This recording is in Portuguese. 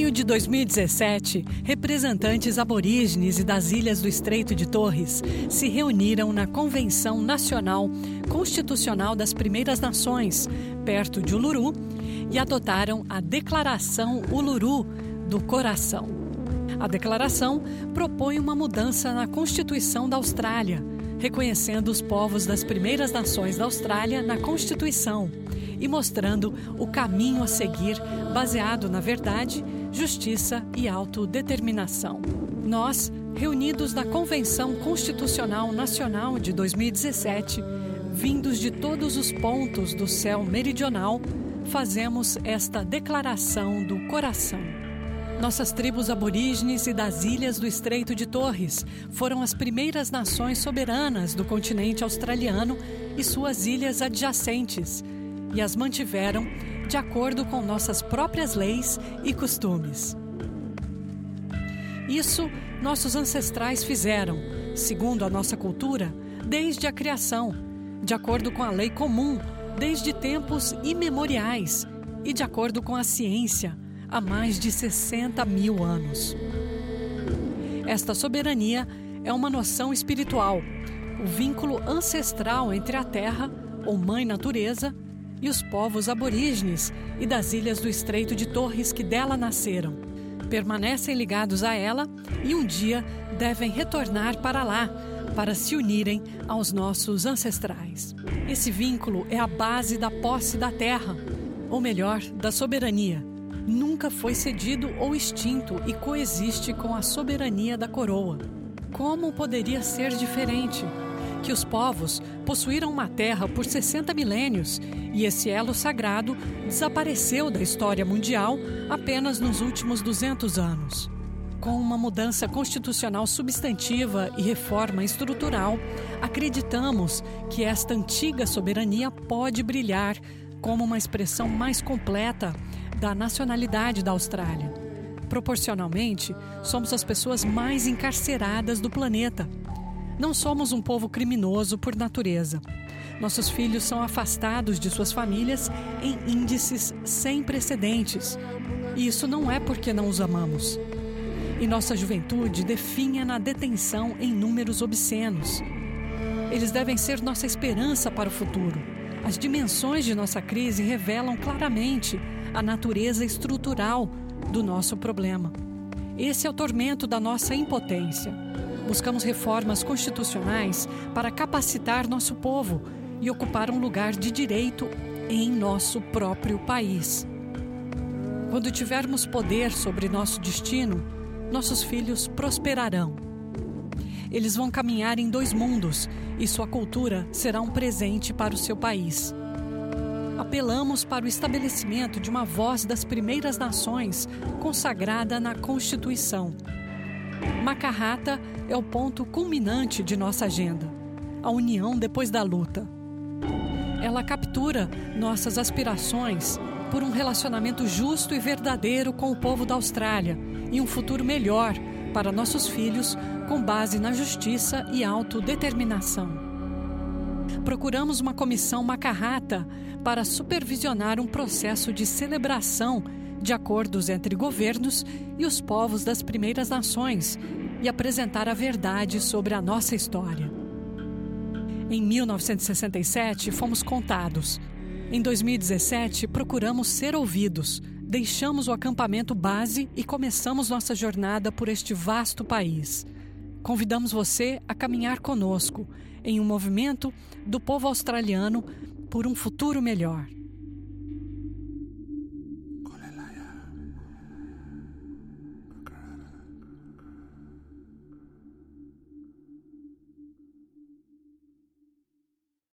maio de 2017, representantes aborígenes e das ilhas do Estreito de Torres se reuniram na Convenção Nacional Constitucional das Primeiras Nações, perto de Uluru, e adotaram a Declaração Uluru do Coração. A declaração propõe uma mudança na Constituição da Austrália, reconhecendo os povos das Primeiras Nações da Austrália na Constituição e mostrando o caminho a seguir baseado na verdade, justiça e autodeterminação. Nós, reunidos na Convenção Constitucional Nacional de 2017, vindos de todos os pontos do céu meridional, fazemos esta declaração do coração. Nossas tribos aborígenes e das ilhas do Estreito de Torres foram as primeiras nações soberanas do continente australiano e suas ilhas adjacentes e as mantiveram de acordo com nossas próprias leis e costumes. Isso nossos ancestrais fizeram, segundo a nossa cultura, desde a criação, de acordo com a lei comum, desde tempos imemoriais e de acordo com a ciência, há mais de 60 mil anos. Esta soberania é uma noção espiritual, o vínculo ancestral entre a terra, ou mãe natureza, e os povos aborígenes e das ilhas do Estreito de Torres que dela nasceram. Permanecem ligados a ela e um dia devem retornar para lá para se unirem aos nossos ancestrais. Esse vínculo é a base da posse da terra, ou melhor, da soberania. Nunca foi cedido ou extinto e coexiste com a soberania da coroa. Como poderia ser diferente? Que os povos possuíram uma terra por 60 milênios e esse elo sagrado desapareceu da história mundial apenas nos últimos 200 anos. Com uma mudança constitucional substantiva e reforma estrutural, acreditamos que esta antiga soberania pode brilhar como uma expressão mais completa da nacionalidade da Austrália. Proporcionalmente, somos as pessoas mais encarceradas do planeta não somos um povo criminoso por natureza. Nossos filhos são afastados de suas famílias em índices sem precedentes. E isso não é porque não os amamos. E nossa juventude definha na detenção em números obscenos. Eles devem ser nossa esperança para o futuro. As dimensões de nossa crise revelam claramente a natureza estrutural do nosso problema. Esse é o tormento da nossa impotência buscamos reformas constitucionais para capacitar nosso povo e ocupar um lugar de direito em nosso próprio país. Quando tivermos poder sobre nosso destino, nossos filhos prosperarão. Eles vão caminhar em dois mundos e sua cultura será um presente para o seu país. Apelamos para o estabelecimento de uma voz das primeiras nações consagrada na Constituição Macarrata é o ponto culminante de nossa agenda, a união depois da luta. Ela captura nossas aspirações por um relacionamento justo e verdadeiro com o povo da Austrália e um futuro melhor para nossos filhos com base na justiça e autodeterminação. Procuramos uma comissão macarrata para supervisionar um processo de celebração de acordos entre governos e os povos das primeiras nações e apresentar a verdade sobre a nossa história. Em 1967, fomos contados. Em 2017, procuramos ser ouvidos. Deixamos o acampamento base e começamos nossa jornada por este vasto país. Convidamos você a caminhar conosco em um movimento do povo australiano por um futuro melhor.